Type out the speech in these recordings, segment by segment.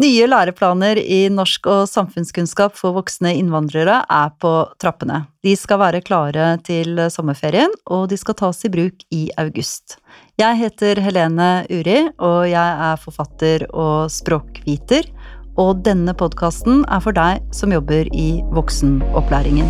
Nye læreplaner i norsk og samfunnskunnskap for voksne innvandrere er på trappene. De skal være klare til sommerferien, og de skal tas i bruk i august. Jeg heter Helene Uri, og jeg er forfatter og språkviter. Og denne podkasten er for deg som jobber i voksenopplæringen.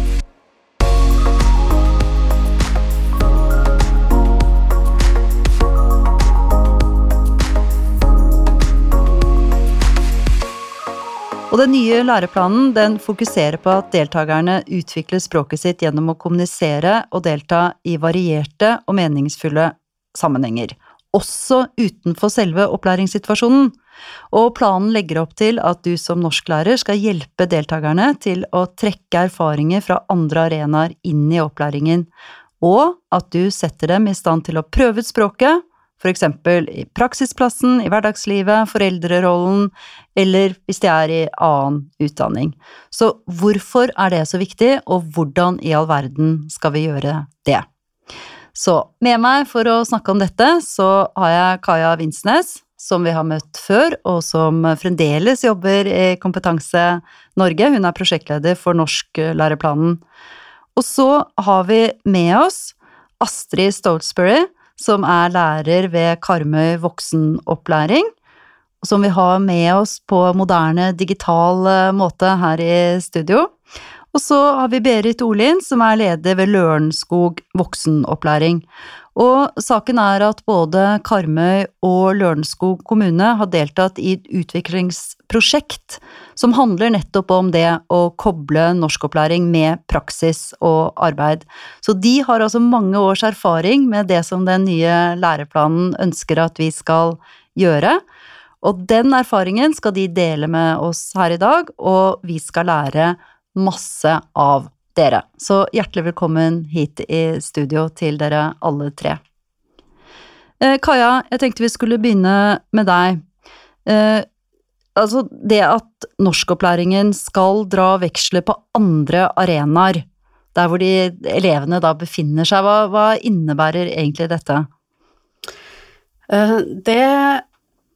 Og den nye læreplanen den fokuserer på at deltakerne utvikler språket sitt gjennom å kommunisere og delta i varierte og meningsfulle sammenhenger. Også utenfor selve opplæringssituasjonen. Og planen legger opp til at du som norsklærer skal hjelpe deltakerne til å trekke erfaringer fra andre arenaer inn i opplæringen, og at du setter dem i stand til å prøve ut språket for eksempel i praksisplassen, i hverdagslivet, foreldrerollen, eller hvis de er i annen utdanning. Så hvorfor er det så viktig, og hvordan i all verden skal vi gjøre det? Så med meg for å snakke om dette, så har jeg Kaja Vinsnes, som vi har møtt før, og som fremdeles jobber i Kompetanse Norge. Hun er prosjektleder for norsklæreplanen. Og så har vi med oss Astrid Stolesbury, som er lærer ved Karmøy voksenopplæring, som vi har med oss på moderne, digital eh, måte her i studio. Og så har vi Berit Olin, som er leder ved Lørenskog voksenopplæring. Og saken er at både Karmøy og Lørenskog kommune har deltatt i et utviklingsprosjekt som handler nettopp om det å koble norskopplæring med praksis og arbeid. Så de har altså mange års erfaring med det som den nye læreplanen ønsker at vi skal gjøre. Og den erfaringen skal de dele med oss her i dag, og vi skal lære masse av dere. Så hjertelig velkommen hit i studio til dere alle tre. Eh, Kaja, jeg tenkte vi skulle begynne med deg. Eh, altså, det at norskopplæringen skal dra veksler på andre arenaer, der hvor de elevene da befinner seg, hva, hva innebærer egentlig dette? Eh, det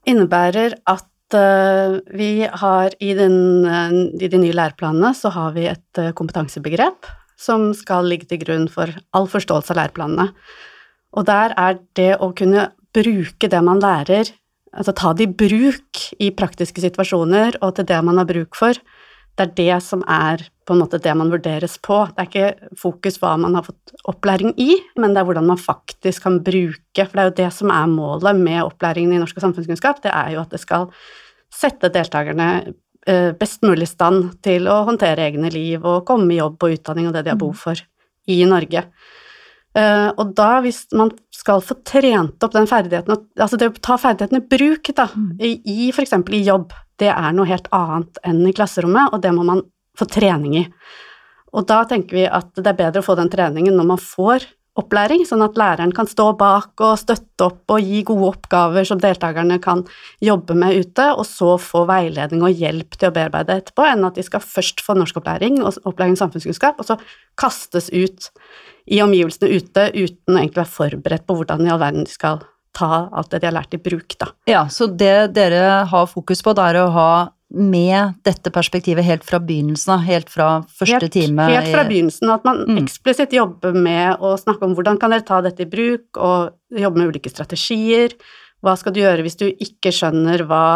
innebærer at uh, vi har i, den, uh, i, de nye læreplanene så har vi et uh, kompetansebegrep som skal ligge til grunn for all forståelse av læreplanene. Og der er det å kunne bruke det man lærer, altså ta det i bruk i praktiske situasjoner og til det man har bruk for, det er det som er på en måte det man vurderes på. Det er ikke fokus hva man har fått opplæring i, men det er hvordan man faktisk kan bruke, for det er jo det som er målet med opplæringen i norsk og samfunnskunnskap, det er jo at det skal sette deltakerne eh, best mulig i stand til å håndtere egne liv og komme i jobb og utdanning og det de har behov for i Norge. Uh, og da, hvis man skal få trent opp den ferdigheten, altså det å ta ferdighetene i bruk da, mm. i, i f.eks. i jobb, det er noe helt annet enn i klasserommet, og det må man få trening i. Og da tenker vi at det er bedre å få den treningen når man får opplæring, sånn at læreren kan stå bak og støtte opp og gi gode oppgaver som deltakerne kan jobbe med ute, og så få veiledning og hjelp til å bearbeide etterpå, enn at de skal først få norskopplæring og opplæring i samfunnskunnskap, og så kastes ut i omgivelsene ute uten å egentlig være forberedt på hvordan i all verden de skal ta alt det de har lært i bruk, da. Ja, så det dere har fokus på, det er å ha med dette perspektivet helt fra begynnelsen av, helt fra første helt, time? Helt fra begynnelsen, at man mm. eksplisitt jobber med å snakke om hvordan kan dere ta dette i bruk, og jobbe med ulike strategier. Hva skal du gjøre hvis du ikke skjønner hva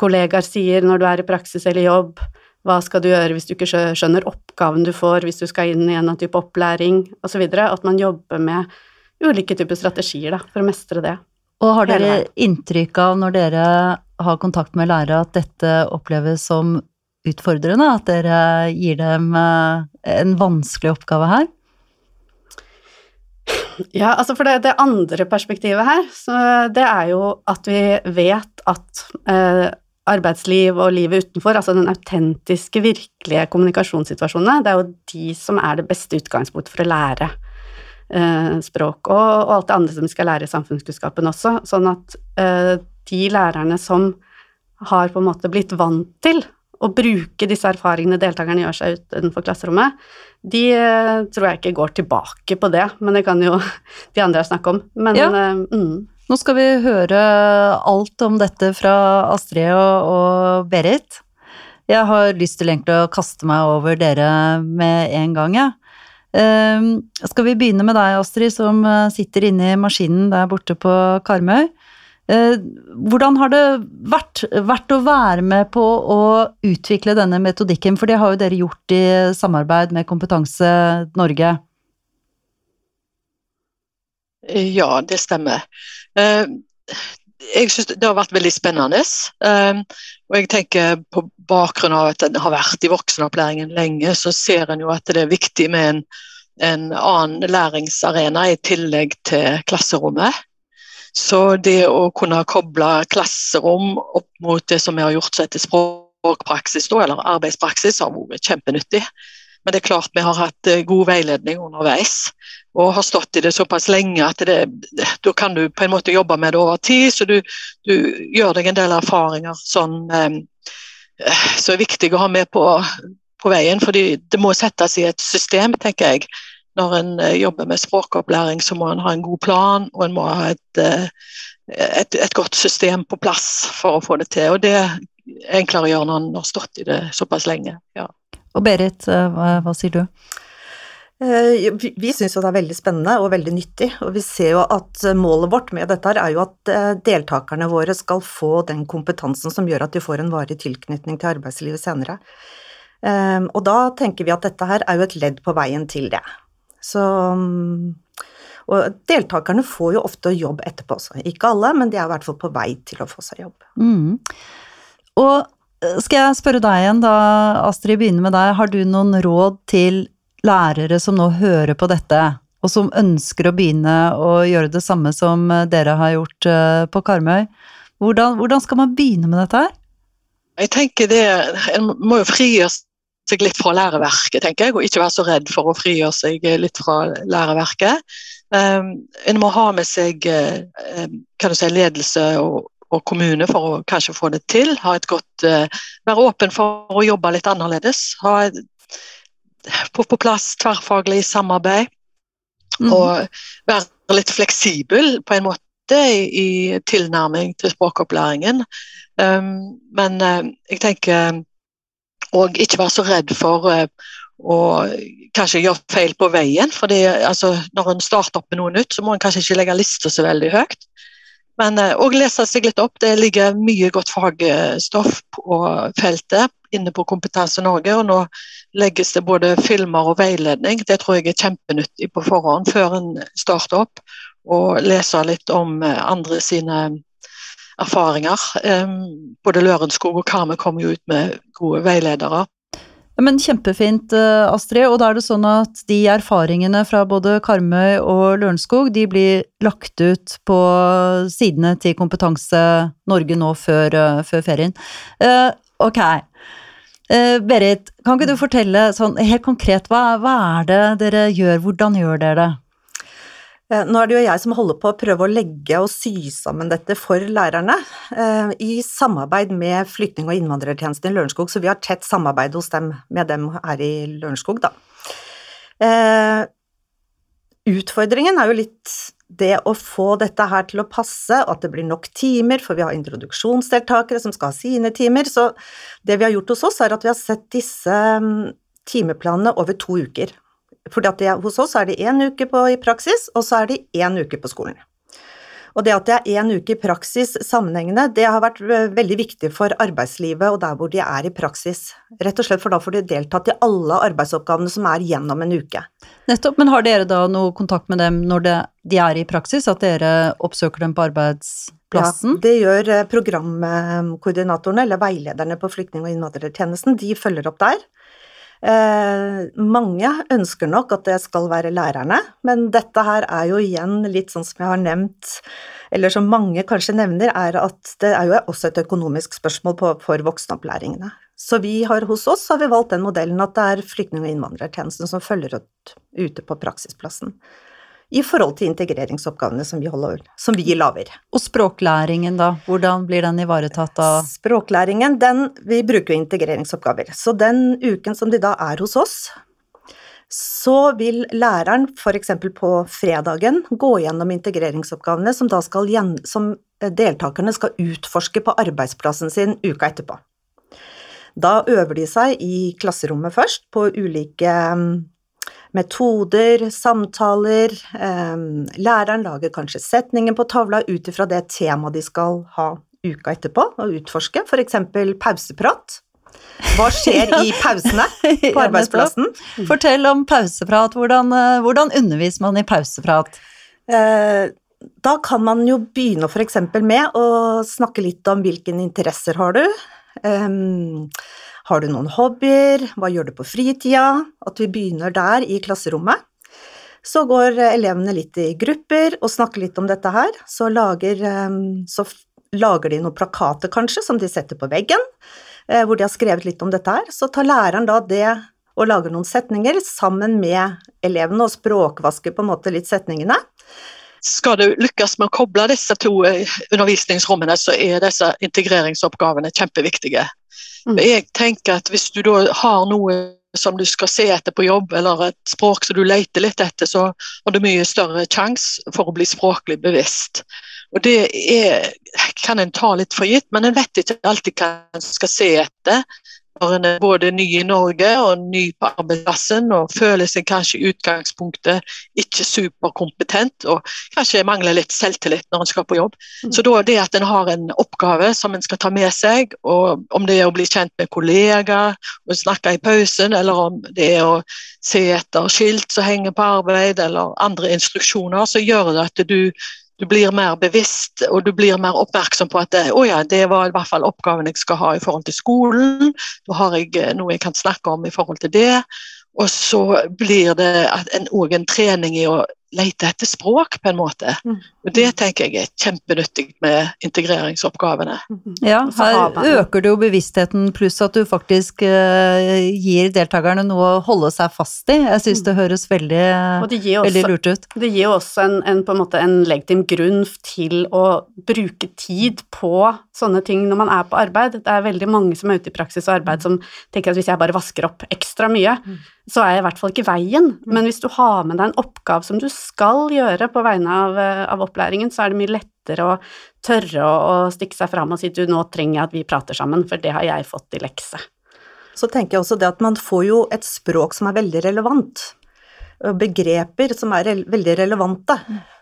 kollegaer sier når du er i praksis eller jobb? Hva skal du gjøre hvis du ikke skjønner oppgaven du får hvis du skal inn i en annen type opplæring, osv. At man jobber med ulike typer strategier da, for å mestre det. Og har dere inntrykk av, når dere har kontakt med lærere, at dette oppleves som utfordrende? At dere gir dem eh, en vanskelig oppgave her? Ja, altså for det, det andre perspektivet her, det er jo at vi vet at eh, arbeidsliv og livet utenfor, altså den autentiske, virkelige kommunikasjonssituasjonene, det er jo de som er det beste utgangspunktet for å lære eh, språk, og, og, alt det andre som vi skal lære i samfunnskunnskapen også. Sånn at eh, de lærerne som har på en måte blitt vant til å bruke disse erfaringene deltakerne gjør seg utenfor klasserommet, de eh, tror jeg ikke går tilbake på det, men det kan jo de andre snakke om. Men, ja. Eh, mm. Nå skal vi høre alt om dette fra Astrid og, og Berit. Jeg har lyst til egentlig å kaste meg over dere med en gang, jeg. Ja. Uh, skal vi begynne med deg, Astrid, som eh, sitter inne i maskinen der borte på Karmøy. Uh, hvordan har det vært, vært, å være med på å utvikle denne metodikken, for det har jo dere gjort i samarbeid med Kompetanse Norge? Ja, det stemmer. Uh, jeg synes Det har vært veldig spennende. Um, og jeg tenker På bakgrunn av at en har vært i voksenopplæringen lenge, så ser en jo at det er viktig med en, en annen læringsarena i tillegg til klasserommet. Så det å kunne koble klasserom opp mot det som vi har gjort etter språkpraksis, eller arbeidspraksis, har vært kjempenyttig. Men det er klart vi har hatt eh, god veiledning underveis og har stått i det såpass lenge at det, da kan du på en måte jobbe med det over tid. Så du, du gjør deg en del erfaringer sånn, som er viktig å ha med på, på veien. fordi det må settes i et system, tenker jeg. Når en eh, jobber med språkopplæring, så må en ha en god plan, og en må ha et, eh, et, et godt system på plass for å få det til. Og det er enklere å gjøre når en har stått i det såpass lenge. ja. Og Berit, eh, hva, hva sier du? Eh, vi syns jo det er veldig spennende og veldig nyttig, og vi ser jo at målet vårt med dette er jo at deltakerne våre skal få den kompetansen som gjør at de får en varig tilknytning til arbeidslivet senere. Og da tenker vi at dette her er jo et ledd på veien til det. Så og deltakerne får jo ofte jobb etterpå også. Ikke alle, men de er i hvert fall på vei til å få seg jobb. Mm. Og skal jeg spørre deg igjen da, Astrid, begynne med deg. Har du noen råd til lærere som nå hører på dette, og som ønsker å begynne å gjøre det samme som eh, dere har gjort eh, på Karmøy. Hvordan, hvordan skal man begynne med dette her? Jeg tenker det, En må jo frigjøre seg litt fra læreverket, tenker jeg, og ikke være så redd for å frigjøre seg litt fra læreverket. Um, en må ha med seg uh, kan du si, ledelse og, og, kommune for å kanskje få det til. Ha et godt, uh, være åpen for å jobbe litt annerledes. Ha få på plass tverrfaglig samarbeid. Mm. Og være litt fleksibel på en måte i, i tilnærming til språkopplæringen. Um, men uh, jeg tenker Og ikke være så redd for uh, å kanskje gjøre feil på veien. fordi altså, Når en starter opp med noe nytt, så må en kanskje ikke legge lista så veldig høyt. Men òg uh, lese seg litt opp. Det ligger mye godt fagstoff på feltet inne på Kompetanse Norge. og Nå legges det både filmer og veiledning. Det tror jeg er kjempenyttig på forhånd før en starter opp. Og lese litt om eh, andre sine erfaringer. Både Lørenskog og Karmøy kommer jo ut med gode veiledere. Men Kjempefint, eh, Astrid. Og da er det sånn at de erfaringene fra både Karmøy og Lørenskog de blir lagt ut på sidene til Kompetanse Norge nå før, eh, før ferien. ok, Uh, Berit, kan ikke du fortelle sånn helt konkret, hva, hva, er det dere gjør, hvordan gjør dere det? Uh, nå er det jo jeg som holder på å prøve å legge og sy sammen dette for lærerne, uh, i samarbeid med flyktning- og innvandrertjenesten i Lørenskog, så vi har tett samarbeid dem, med dem her i Lørenskog, da. Utfordringen er jo litt det å få dette her til å passe, at det blir nok timer, for vi har introduksjonsdeltakere som skal ha sine timer, så det vi har gjort hos oss, er at vi har sett disse mm, timeplanene over to uker. For hos oss er det én uke på, i praksis, og så er det én uke på skolen. Og det at det er én uke i praksis sammenhengende, det har vært eh, veldig viktig for arbeidslivet og der hvor de er i praksis. Rett og slett for da får de deltatt i alle arbeidsoppgavene som er gjennom en uke. Nettopp, men har dere da noe kontakt med dem når det, de er i praksis, at dere oppsøker dem på arbeidsplassen? Ja, det gjør eh, programkoordinatorene, eller veilederne på flyktning- og innvandrertjenesten, de følger opp der. Eh, mange ønsker nok at det skal være lærerne, men dette her er jo igjen litt sånn som jeg har nevnt, eller som mange kanskje nevner, er at det er jo også et økonomisk spørsmål på, for voksenopplæringene. Så vi har hos oss har vi valgt den modellen at det er flyktning- og innvandrertjenesten som følger ut ute på praksisplassen i forhold til integreringsoppgavene som vi, holder, som vi lager. Og språklæringen, da? Hvordan blir den ivaretatt av Språklæringen, den Vi bruker jo integreringsoppgaver. Så den uken som de da er hos oss, så vil læreren f.eks. på fredagen gå gjennom integreringsoppgavene som, da skal, som deltakerne skal utforske på arbeidsplassen sin uka etterpå. Da øver de seg i klasserommet først på ulike metoder, samtaler. Ehm, læreren lager kanskje setningen på tavla ut ifra det temaet de skal ha uka etterpå og utforske, f.eks. pauseprat. Hva skjer i pausene på arbeidsplassen? Fortell om pauseprat. Hvordan, eh, hvordan underviser man i pauseprat? Eh, da kan man jo begynne f.eks. med å snakke litt om hvilke interesser har du. Har du noen hobbyer? Hva gjør du på fritida? At vi begynner der i klasserommet. Så går elevene litt i grupper og snakker litt om dette her. Så lager, um, så lager de noen plakater, kanskje, som de setter på veggen, uh, hvor de har skrevet litt om dette her. Så tar læreren da det og lager noen setninger sammen med elevene og språkvasker på en måte litt setningene skal du lykkes med å koble disse to eh, undervisningsrommene, så er disse integreringsoppgavene kjempeviktige. Mm. Jeg tenker at Hvis du da har noe som du skal se etter på jobb, eller et språk som du leter litt etter, så har du mye større sjanse for å bli språklig bevisst. Og Det er, kan en ta litt for gitt, men en vet ikke alltid hva en skal se etter er både ny i Norge og ny på arbeidsplassen og føler seg kanskje i utgangspunktet ikke superkompetent og kanskje mangler litt selvtillit når en skal på jobb. Mm. Så da det at en har en oppgave som en skal ta med seg, og om det er å bli kjent med kollegaer og snakke i pausen, eller om det er å se etter skilt som henger på arbeid, eller andre instruksjoner, så gjør det at du du blir mer bevisst og du blir mer oppmerksom på at det, oh ja, det var i hvert fall oppgaven jeg skal ha i forhold til skolen. Da har jeg eh, noe jeg kan snakke om i forhold til det. Og så blir det en, en trening i å lete etter språk, på en måte. Mm. Og Det tenker jeg er kjempenyttig med integreringsoppgavene. Mm. Ja, her øker det jo bevisstheten, pluss at du faktisk uh, gir deltakerne noe å holde seg fast i. Jeg syns mm. det høres veldig, det også, veldig lurt ut. Det gir også en, en, på en, måte en legitim grunn til å bruke tid på sånne ting når man er på arbeid. Det er veldig mange som er ute i praksis og arbeid som tenker at hvis jeg bare vasker opp ekstra mye, så er jeg i hvert fall ikke veien. Men hvis du har med deg en oppgave som du skal gjøre på vegne av, eh, av opplæringen, så er det mye lettere å tørre å, å stikke seg fram og si du, nå trenger jeg at vi prater sammen, for det har jeg fått i lekse. Så tenker jeg også det at man får jo et språk som er veldig relevant. Begreper som er re veldig relevante.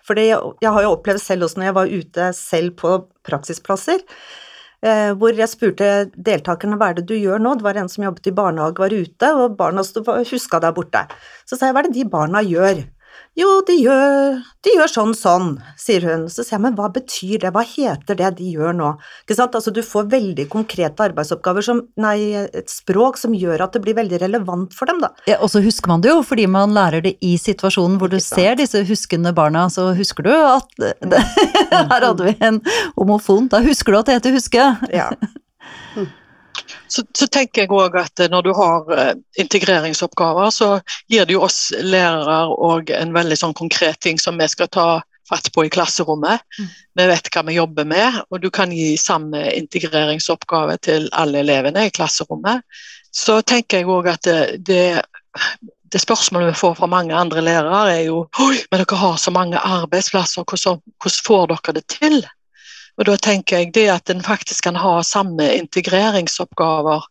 For jeg har jo opplevd selv også når jeg var ute selv på praksisplasser, eh, hvor jeg spurte deltakerne hva er det du gjør nå, det var en som jobbet i barnehage, var ute, og barna huska der borte. Så sa jeg hva er det de barna gjør? Jo, de gjør, de gjør sånn sånn, sier hun. Så sier jeg, men hva betyr det, hva heter det de gjør nå? Ikke sant, altså du får veldig konkrete arbeidsoppgaver som, nei, et språk som gjør at det blir veldig relevant for dem, da. Ja, og så husker man det jo, fordi man lærer det i situasjonen hvor du ser disse huskende barna, så husker du at det, her hadde vi en homofon, da husker du at det heter huske. Ja. Så, så, tenker jeg også at når du har uh, integreringsoppgaver, så gir det jo oss lærere òg en veldig sånn konkret ting som vi skal ta fatt på i klasserommet. Mm. Vi vet hva vi jobber med, og du kan gi samme integreringsoppgave til alle elevene i klasserommet. Så tenker jeg òg at det, det, det, spørsmålet vi får fra mange andre lærere, er jo Oi, men dere har så mange arbeidsplasser, hvordan, hvordan får dere det til? Og da tenker jeg det at en faktisk kan ha samme integreringsoppgaver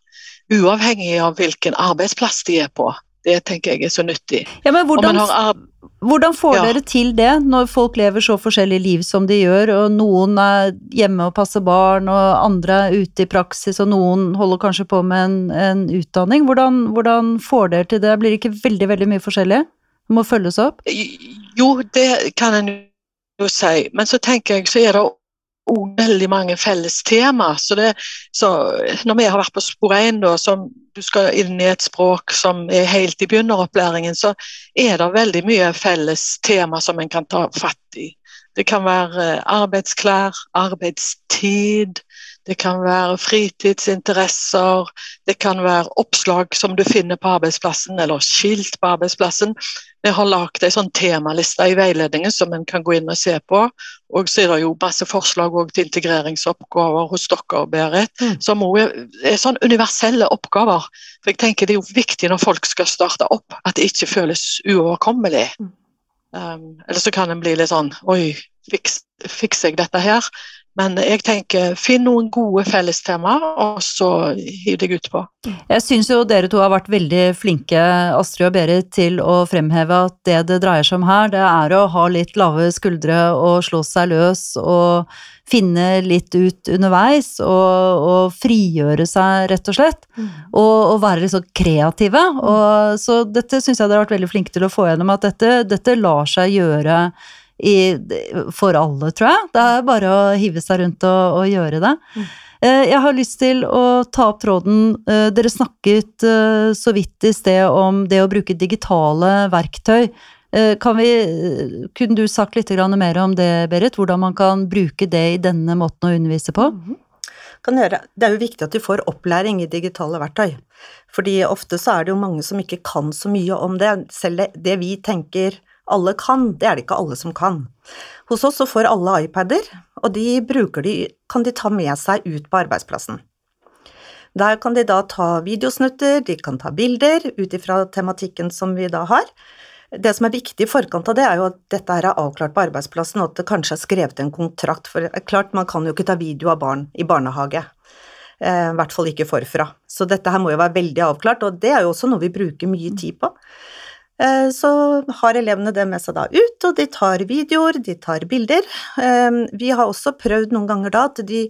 uavhengig av hvilken arbeidsplass de er på. Det tenker jeg er så nyttig. Ja, men hvordan, hvordan får ja. dere til det, når folk lever så forskjellige liv som de gjør, og noen er hjemme og passer barn, og andre er ute i praksis, og noen holder kanskje på med en, en utdanning? Hvordan, hvordan, får dere til det? Blir det ikke veldig, veldig mye forskjellig? Det må følges opp? Jo, det kan en jo si, men så tenker jeg så er det og veldig mange felles tema. Så, det, så når vi har vært på spor 1, da, som du skal inn i et språk som er helt i begynneropplæringen, så er det veldig mye felles tema som en kan ta fatt i. Det kan være arbeidsklær, arbeidstid, det kan være fritidsinteresser, det kan være oppslag som du finner på arbeidsplassen, eller skilt på arbeidsplassen. Vi har lagd en sånn temaliste i veiledningen som en kan gå inn og se på. Og så er det jo masse forslag til integreringsoppgaver hos dere, Berit, mm. som òg er, er sånn universelle oppgaver. For jeg tenker Det er jo viktig når folk skal starte opp, at det ikke føles uoverkommelig. Mm. Um, eller så kan en bli litt sånn Oi, fikser jeg dette her? Men jeg tenker, finn noen gode fellestemaer, og så hiv deg utpå. Jeg syns jo dere to har vært veldig flinke, Astrid og Berit, til å fremheve at det det dreier seg om her, det er å ha litt lave skuldre og slå seg løs og finne litt ut underveis og, og frigjøre seg, rett og slett. Mm. Og, og, være litt sånn kreative. Og, så dette syns jeg dere har vært veldig flinke til å få gjennom, at dette, dette lar seg gjøre i, for alle, tror jeg. Det er bare å hive seg rundt og, og gjøre det. Mm. Eh, jeg har lyst til å ta opp tråden. Eh, dere snakket eh, så vidt i sted om det å bruke digitale verktøy. Kan vi, kunne du sagt litt mer om det, Berit? Hvordan man kan bruke det i denne måten å undervise på? Mm -hmm. Det er jo viktig at du får opplæring i digitale verktøy. Fordi ofte så er det jo mange som ikke kan så mye om det. Selv det vi tenker alle kan, det er det ikke alle som kan. Hos oss så får alle iPader, og de, de kan de ta med seg ut på arbeidsplassen. Der kan de da ta videosnutter, de kan ta bilder ut ifra tematikken som vi da har. Det som er viktig i forkant av det, er jo at dette her er avklart på arbeidsplassen, og at det kanskje er skrevet en kontrakt, for det er klart man kan jo ikke ta video av barn i barnehage. Eh, I hvert fall ikke forfra. Så dette her må jo være veldig avklart, og det er jo også noe vi bruker mye tid på. Eh, så har elevene det med seg da ut, og de tar videoer, de tar bilder. Eh, vi har også prøvd noen ganger da at de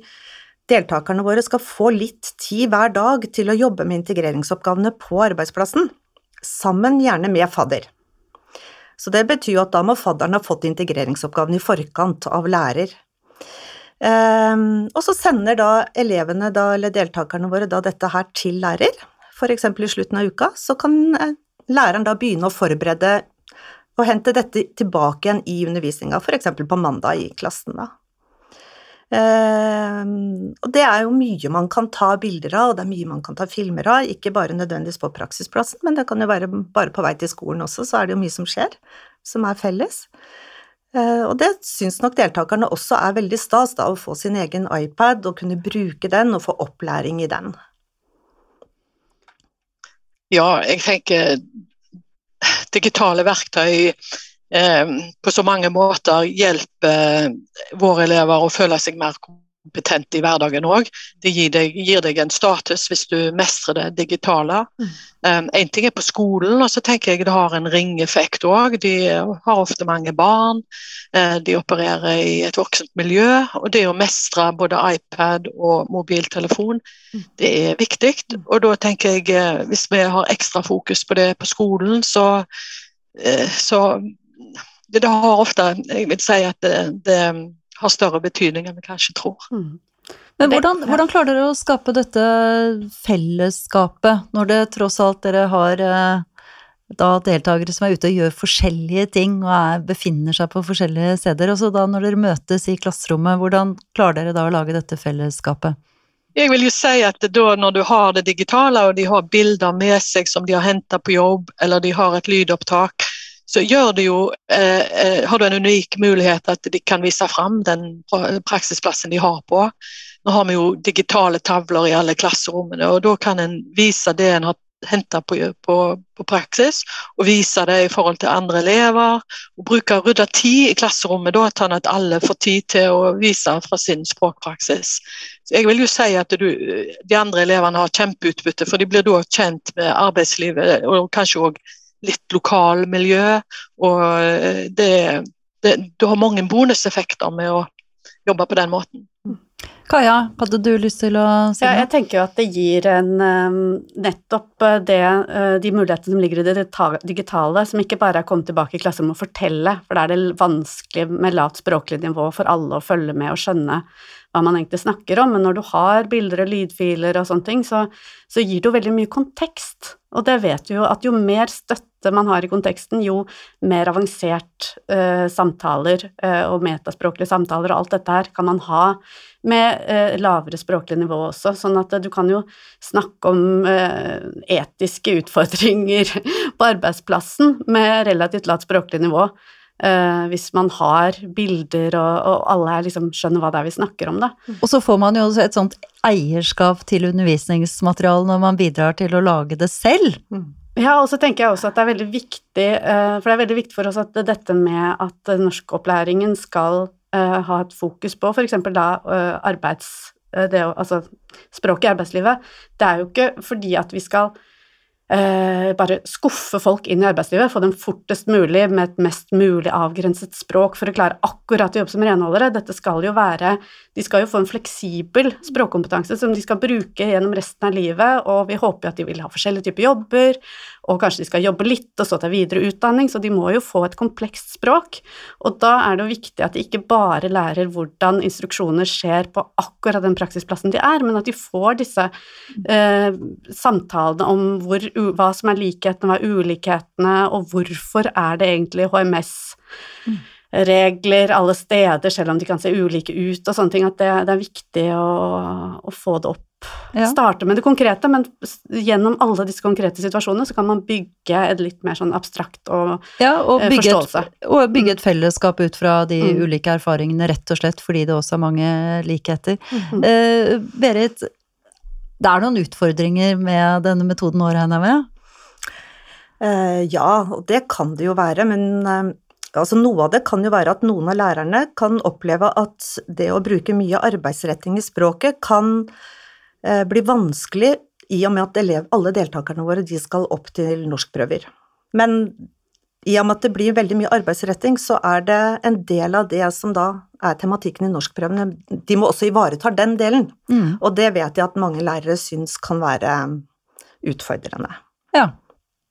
deltakerne våre skal få litt tid hver dag til å jobbe med integreringsoppgavene på arbeidsplassen, sammen gjerne med fadder. Så det betyr jo at da må fadderen ha fått integreringsoppgaven i forkant av lærer. Um, og så sender da elevene, da, eller deltakerne våre, da dette her til lærer, f.eks. i slutten av uka, så kan læreren da begynne å forberede og hente dette tilbake igjen i undervisninga, f.eks. på mandag i klassen, da. Uh, og det er jo mye man kan ta bilder av, og det er mye man kan ta filmer av, ikke bare nødvendigvis på praksisplassen, men det kan jo være bare på vei til skolen også, så er det jo mye som skjer, som er felles. Uh, og det syns nok deltakerne også er veldig stas, da, å få sin egen iPad og kunne bruke den og få opplæring i den. Ja, jeg tenker digitale verktøy eh, på så mange måter hjelper våre elever å føle seg mer kompetent i hverdagen òg. Det gir deg, gir deg, en status hvis du mestrer det digitale. Mm. Um, en ting er på skolen, og så tenker jeg det har en ringeffekt òg. De har ofte mange barn. Uh, de opererer i et voksent miljø. Og det å mestre både iPad og mobiltelefon, mm. det er viktig. Og da tenker jeg, uh, hvis vi har ekstra fokus på det på skolen, så, uh, så det, det, har ofte Jeg vil si at det, det har større betydning enn vi kanskje tror. Mm. Men hvordan, hvordan, klarer dere å skape dette fellesskapet, når det tross alt dere har eh, da deltakere som er ute og gjør forskjellige ting og er, befinner seg på forskjellige steder. Altså da når dere møtes i klasserommet, hvordan klarer dere da å lage dette fellesskapet? Jeg vil jo si at da når du har det digitale, og de har bilder med seg som de har henta på jobb, eller de har et lydopptak, så gjør det jo, eh, eh, har du en unik mulighet at de kan vise fram den praksisplassen de har på. Nå har vi jo digitale tavler i alle klasserommene, og da kan en vise det en har henta på, på, på, praksis, og vise det i forhold til andre elever. og Bruke rydda tid i klasserommet, da, sånn at alle får tid til å vise fra sin språkpraksis. Så jeg vil jo si at du, De andre elevene har kjempeutbytte, for de blir da kjent med arbeidslivet, og kanskje òg litt lokalmiljø. Og eh, det, det, du har mange bonuseffekter med å jobbe på den måten. Kaja, hadde du lyst til å si noe? Ja, jeg tenker jo at det gir en um, nettopp eh, det, de mulighetene som ligger i det digitale, som ikke bare er å komme tilbake i klassen og fortelle, for da er det vanskelig med lavt språklig nivå for alle å følge med og skjønne hva man egentlig snakker om, men når du har bilder og lydfiler og sånne ting, så, så gir det jo veldig mye kontekst Og det vet vi jo at jo mer støtte man har i konteksten, jo mer avansert eh, samtaler eh, og metaspråklige samtaler og alt dette her kan man ha med eh, lavere språklig nivå også. Sånn at eh, du kan jo snakke om eh, etiske utfordringer på arbeidsplassen med relativt lavt språklig nivå. Uh, hvis man har bilder og, og alle liksom skjønner hva det er vi snakker om, da. Og så får man jo også et sånt eierskap til undervisningsmaterialet når man bidrar til å lage det selv. Mm. Ja, og så tenker jeg også at det er veldig viktig, uh, for det er veldig viktig for oss at dette med at norskopplæringen skal uh, ha et fokus på f.eks. da arbeids... Det, altså språket i arbeidslivet. Det er jo ikke fordi at vi skal eh, bare skuffe folk inn i arbeidslivet, få dem fortest mulig med et mest mulig avgrenset språk for å klare akkurat å jobbe som renholdere. Dette skal jo være De skal jo få en fleksibel språkkompetanse som de skal bruke gjennom resten av livet, og vi håper jo at de vil ha forskjellige typer jobber, og kanskje de skal jobbe litt og så ta videre utdanning, så de må jo få et komplekst språk. Og da er det jo viktig at de ikke bare lærer hvordan instruksjoner skjer på akkurat den praksisplassen de er, men at de får disse eh, samtalene om hvor hva som er likhetene, hva er ulikhetene, og hvorfor er det egentlig HMS-regler alle steder, selv om de kan se ulike ut og sånne ting, at det, det er viktig å, å, få det opp. Ja. Starte med det konkrete, men gjennom alle disse konkrete situasjonene så kan man bygge et litt mer sånn abstrakt og, ja, og eh, forståelse. Et, og bygge et fellesskap ut fra de mm. ulike erfaringene, rett og slett fordi det også er mange likheter. Mm. Uh, Berit, det er noen utfordringer med denne metoden nå, regner jeg med? Uh, ja, og det kan det jo være, men uh, altså noe av det kan jo være at noen av lærerne kan oppleve at det å bruke mye arbeidsretting i språket kan eh, bli vanskelig i og med at elev, alle deltakerne våre de skal opp til norskprøver. Men i og med at det blir veldig mye arbeidsretting, så er det en del av det som da er tematikken i norskprøvene, de må også ivareta den delen. Mm. Og det vet jeg at mange lærere syns kan være utfordrende. Ja,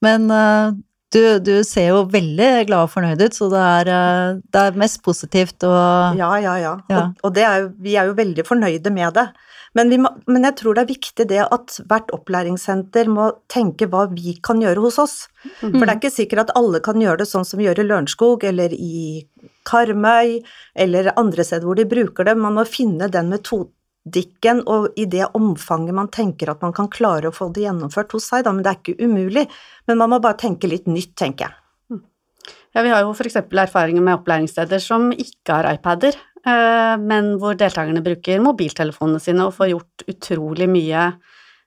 men uh, du, du, ser jo veldig glad og fornøyd ut, så det er, uh, det er mest positivt og Ja, ja, ja. ja. Og, og er jo, vi er jo veldig fornøyde med det. Men, må, men, jeg tror det er viktig det at hvert opplæringssenter må tenke hva vi kan gjøre hos oss. Mm. For det er ikke sikkert at alle kan gjøre det sånn som vi gjør i Lørenskog eller i Karmøy eller andre steder hvor de bruker det. Man må finne den metodikken og i det omfanget man tenker at man kan klare å få det gjennomført hos seg, da. Men det er ikke umulig. Men man må bare tenke litt nytt, tenker jeg. Mm. Ja, vi har jo f.eks. erfaringer med opplæringssteder som ikke har iPader, Eh, men hvor deltakerne bruker mobiltelefonene sine og får gjort utrolig mye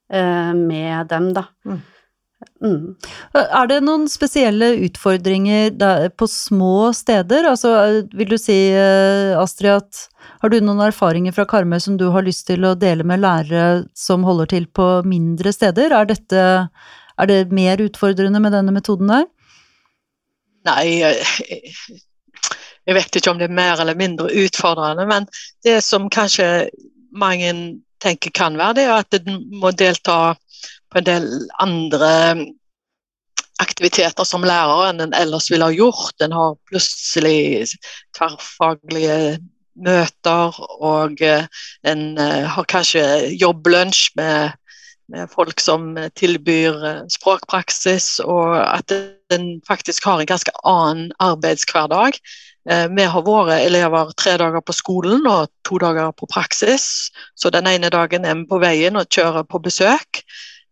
eh, med dem, da. Mm. Mm. Er det noen spesielle utfordringer på små steder? Altså, vil du si, eh, Astrid, at har du noen erfaringer fra Karmøy som du har lyst til å dele med lærere som holder til på mindre steder? Er, dette, er det mer utfordrende med denne metoden der? Nei, jeg vet ikke om det er mer eller mindre utfordrende, men det som kanskje mange tenker kan være, det er at en må delta på en del andre aktiviteter som lærer enn en ellers ville ha gjort. En har plutselig tverrfaglige møter, og eh, en eh, har kanskje jobblunsj med, med folk som tilbyr eh, språkpraksis, og at en faktisk har en ganske annen arbeidshverdag vi har våre elever tre dager på skolen og to dager på praksis. Så den ene dagen er vi på veien og kjører på besøk.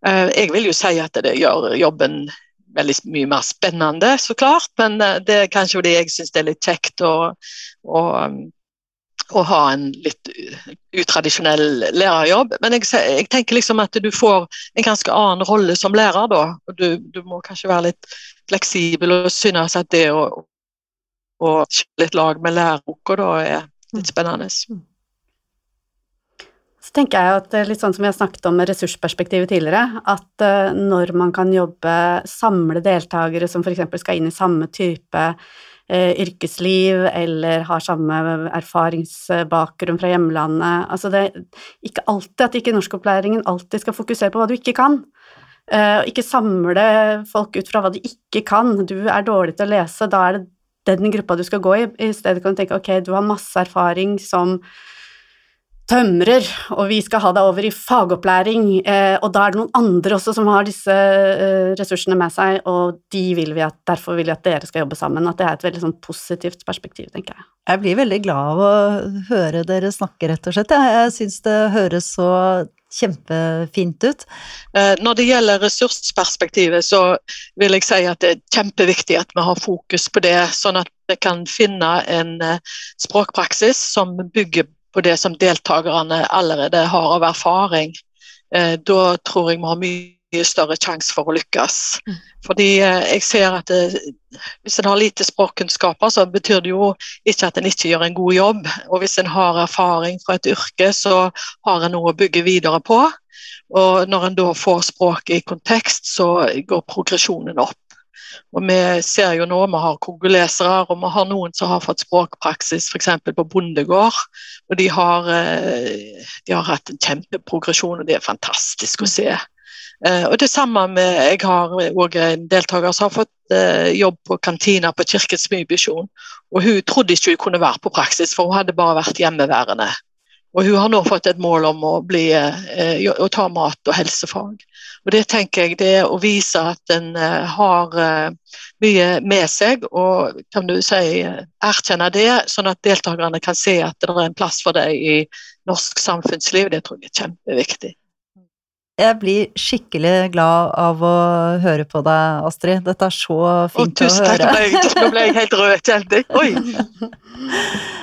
Eh, jeg vil jo si at det gjør jobben veldig mye mer spennende, så klart. Men eh, det er kanskje fordi jeg syns det er litt kjekt å, å, å, ha en litt utradisjonell lærerjobb. Men jeg, jeg, tenker liksom at du får en ganske annen rolle som lærer da. Du, du må kanskje være litt fleksibel og synes at det å kjøre litt lag med læreboka da er litt mm. spennende. Mm. Så tenker jeg at litt sånn som vi har snakket om med ressursperspektivet tidligere, at uh, når man kan jobbe, samle deltakere som f.eks. skal inn i samme type eh, yrkesliv eller har samme erfaringsbakgrunn fra hjemlandet Altså det er ikke alltid at ikke norskopplæringen alltid skal fokusere på hva du ikke kan. Eh, ikke samle folk ut fra hva de ikke kan. Du er dårlig til å lese, da er det den gruppa du skal gå i. I stedet kan du tenke ok, du har masse erfaring som tømrer, og vi skal ha deg over i fagopplæring, eh, og da er det noen andre også som har disse eh, ressursene med seg, og de vil vi at, derfor vil vi at dere skal jobbe sammen. At det er et veldig sånn positivt perspektiv, tenker jeg. Jeg blir veldig glad av å høre dere snakke, rett og slett. Jeg, jeg syns det høres så kjempefint ut. Eh, når det gjelder ressursperspektivet, så vil jeg si at det er kjempeviktig at vi har fokus på det, sånn at vi kan finne en eh, språkpraksis som bygger på det som deltakerne allerede har av erfaring, eh, da tror jeg vi har mye større sjanse for å lykkes. Mm. Fordi eh, jeg ser at det, hvis en har lite språkkunnskaper, så betyr det jo ikke at en ikke gjør en god jobb. Og hvis en har erfaring fra et yrke, så har en noe å bygge videre på. Og når en da får språket i kontekst, så går progresjonen opp. Og Vi ser jo nå, vi har kongolesere og vi har noen som har fått språkpraksis f.eks. på bondegård. og de har, eh, de har, hatt en kjempeprogresjon, og det er fantastisk å se. Eh, og det samme med Jeg har òg en deltaker som har fått eh, jobb på kantina på Kirkens Bymisjon. Og hun trodde ikke hun kunne være på praksis, for hun hadde bare vært hjemmeværende. Og hun har nå fått et mål om å, bli, eh, å ta mat- og helsefag. Og Det tenker jeg det er å vise at en eh, har eh, mye med seg, og kan du si erkjenne det, sånn at deltakerne kan se at det er en plass for deg i norsk samfunnsliv. Det tror jeg er kjempeviktig. Jeg blir skikkelig glad av å høre på deg, Astrid. Dette er så fint å, å høre. Takk, nå ble jeg helt rød, kjente jeg. Oi!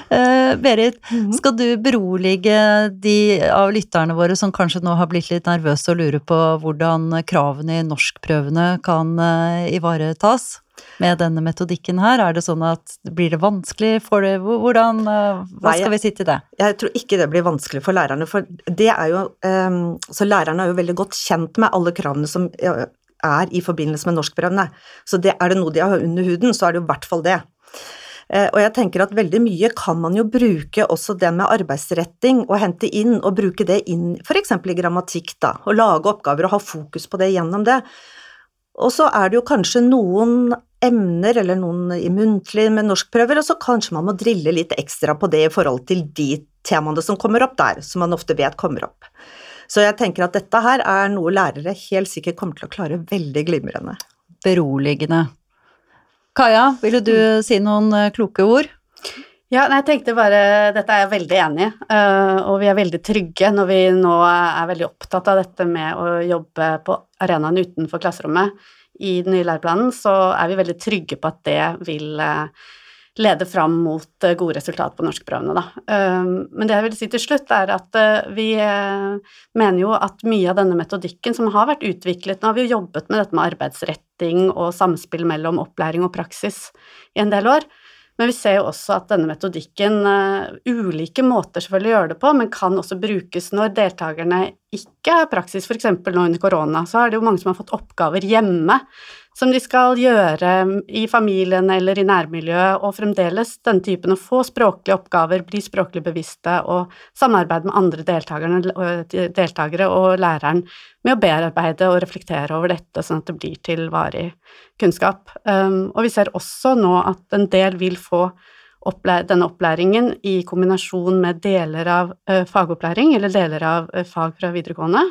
Uh, Berit, mhm. skal du berolige de av lytterne våre som kanskje nå har blitt litt nervøse og lurer på hvordan kravene i norskprøvene kan uh, ivaretas? Med denne metodikken her? Er det sånn at blir det vanskelig for det? Hvordan, eh, hva skal vi si til det? Jeg tror ikke det blir vanskelig for lærerne, for det er jo um, Så lærerne er jo veldig godt kjent med alle kravene som er i forbindelse med norskprøvene. Så det, er det noe de har under huden, så er det jo i hvert fall det. Uh, og jeg tenker at veldig mye kan man jo bruke også det med arbeidsretting, og hente inn og bruke det inn f.eks. i grammatikk, da, og lage oppgaver og ha fokus på det gjennom det. Og så er det jo kanskje noen emner eller noen i muntlig med norskprøver, og så kanskje man må drille litt ekstra på det i forhold til de temaene som kommer opp der, som man ofte vet kommer opp. Så jeg tenker at dette her er noe lærere helt sikkert kommer til å klare veldig glimrende. Beroligende. Kaja, ville du si noen eh, kloke ord? Ja, jeg tenkte bare Dette er jeg veldig enig i, eh, og vi er veldig trygge når vi nå er veldig opptatt av dette med å jobbe på arenaen utenfor klasserommet i den nye læreplanen, så er vi veldig trygge på at det vil eh, lede fram mot eh, gode resultat på norskprøvene, da. Eh, men det jeg vil si til slutt, er at vi mener jo at mye av denne metodikken som har vært utviklet Nå har vi jo jobbet med dette med arbeidsretting og samspill mellom opplæring og praksis i en del år. Men vi ser jo også at denne metodikken, ulike måter selvfølgelig å gjøre det på, men kan også brukes når deltakerne ikke er praksis, f.eks. nå under korona, så er det jo mange som har fått oppgaver hjemme som de skal gjøre i familien eller i nærmiljøet, og fremdeles den typen å få språklige oppgaver, bli språklig bevisste og samarbeide med andre deltakere og læreren med å bearbeide og reflektere over dette, sånn at det blir til varig kunnskap. Og vi ser også nå at en del vil få denne opplæringen i kombinasjon med deler av fagopplæring eller deler av fag fra videregående.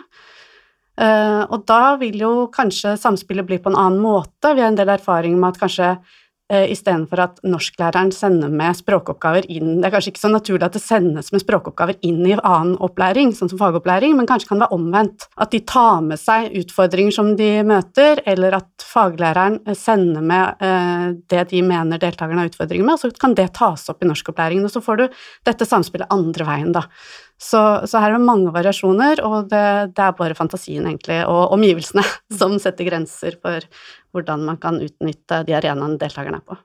Uh, og da vil jo kanskje samspillet bli på en annen måte. Vi har en del erfaring med at kanskje Eh, istedenfor at norsklæreren sender med språkoppgaver inn Det er kanskje ikke så naturlig at det sendes med språkoppgaver inn i annen opplæring, sånn som fagopplæring, men kanskje kan det være omvendt. At de tar med seg utfordringer som de møter, eller at faglæreren eh, sender med eh, det de mener deltakerne har utfordringer med, og så kan det tas opp i norskopplæringen, og så får du dette samspillet andre veien, da. Så, så, her er det mange variasjoner, og det, det, er bare fantasien egentlig, og omgivelsene som setter grenser for hvordan man kan utnytte de arenaene deltakerne er på.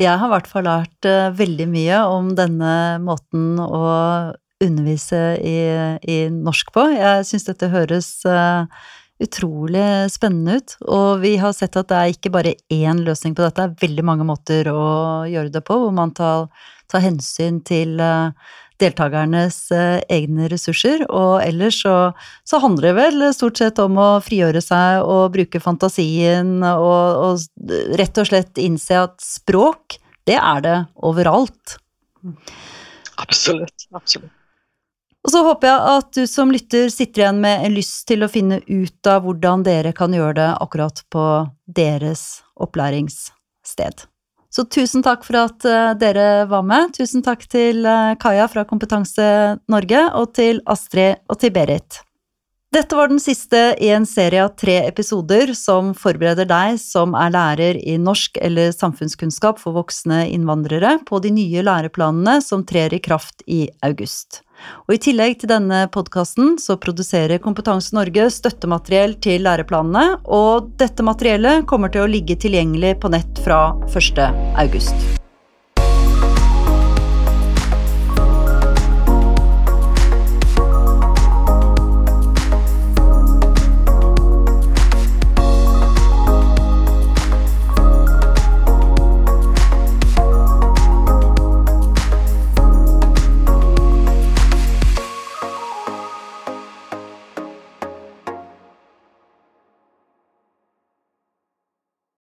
Jeg har i hvert fall lært uh, veldig mye om denne måten å undervise i, i norsk på. Jeg syns dette høres uh, utrolig spennende ut, og vi har sett at det er ikke bare én løsning på dette, det er veldig mange måter å gjøre det på, hvor man tar, tar hensyn til uh, deltakernes eh, egne ressurser, og ellers så, så, handler det vel stort sett om å frigjøre seg og bruke fantasien og, og rett og slett innse at språk, det er det overalt. Absolutt. Absolutt. Og så håper jeg at du som lytter sitter igjen med en lyst til å finne ut av hvordan dere kan gjøre det akkurat på deres opplæringssted. Så tusen takk for at eh, dere var med. Tusen takk til eh, Kaja fra Kompetanse Norge, og til Astrid og til Berit. Dette var den siste i en serie av tre episoder som forbereder deg som er lærer i norsk eller samfunnskunnskap for voksne innvandrere på de nye læreplanene som trer i kraft i august. Og I tillegg til denne podkasten så produserer Kompetanse Norge støttemateriell til læreplanene, og dette materiellet kommer til å ligge tilgjengelig på nett fra 1. august.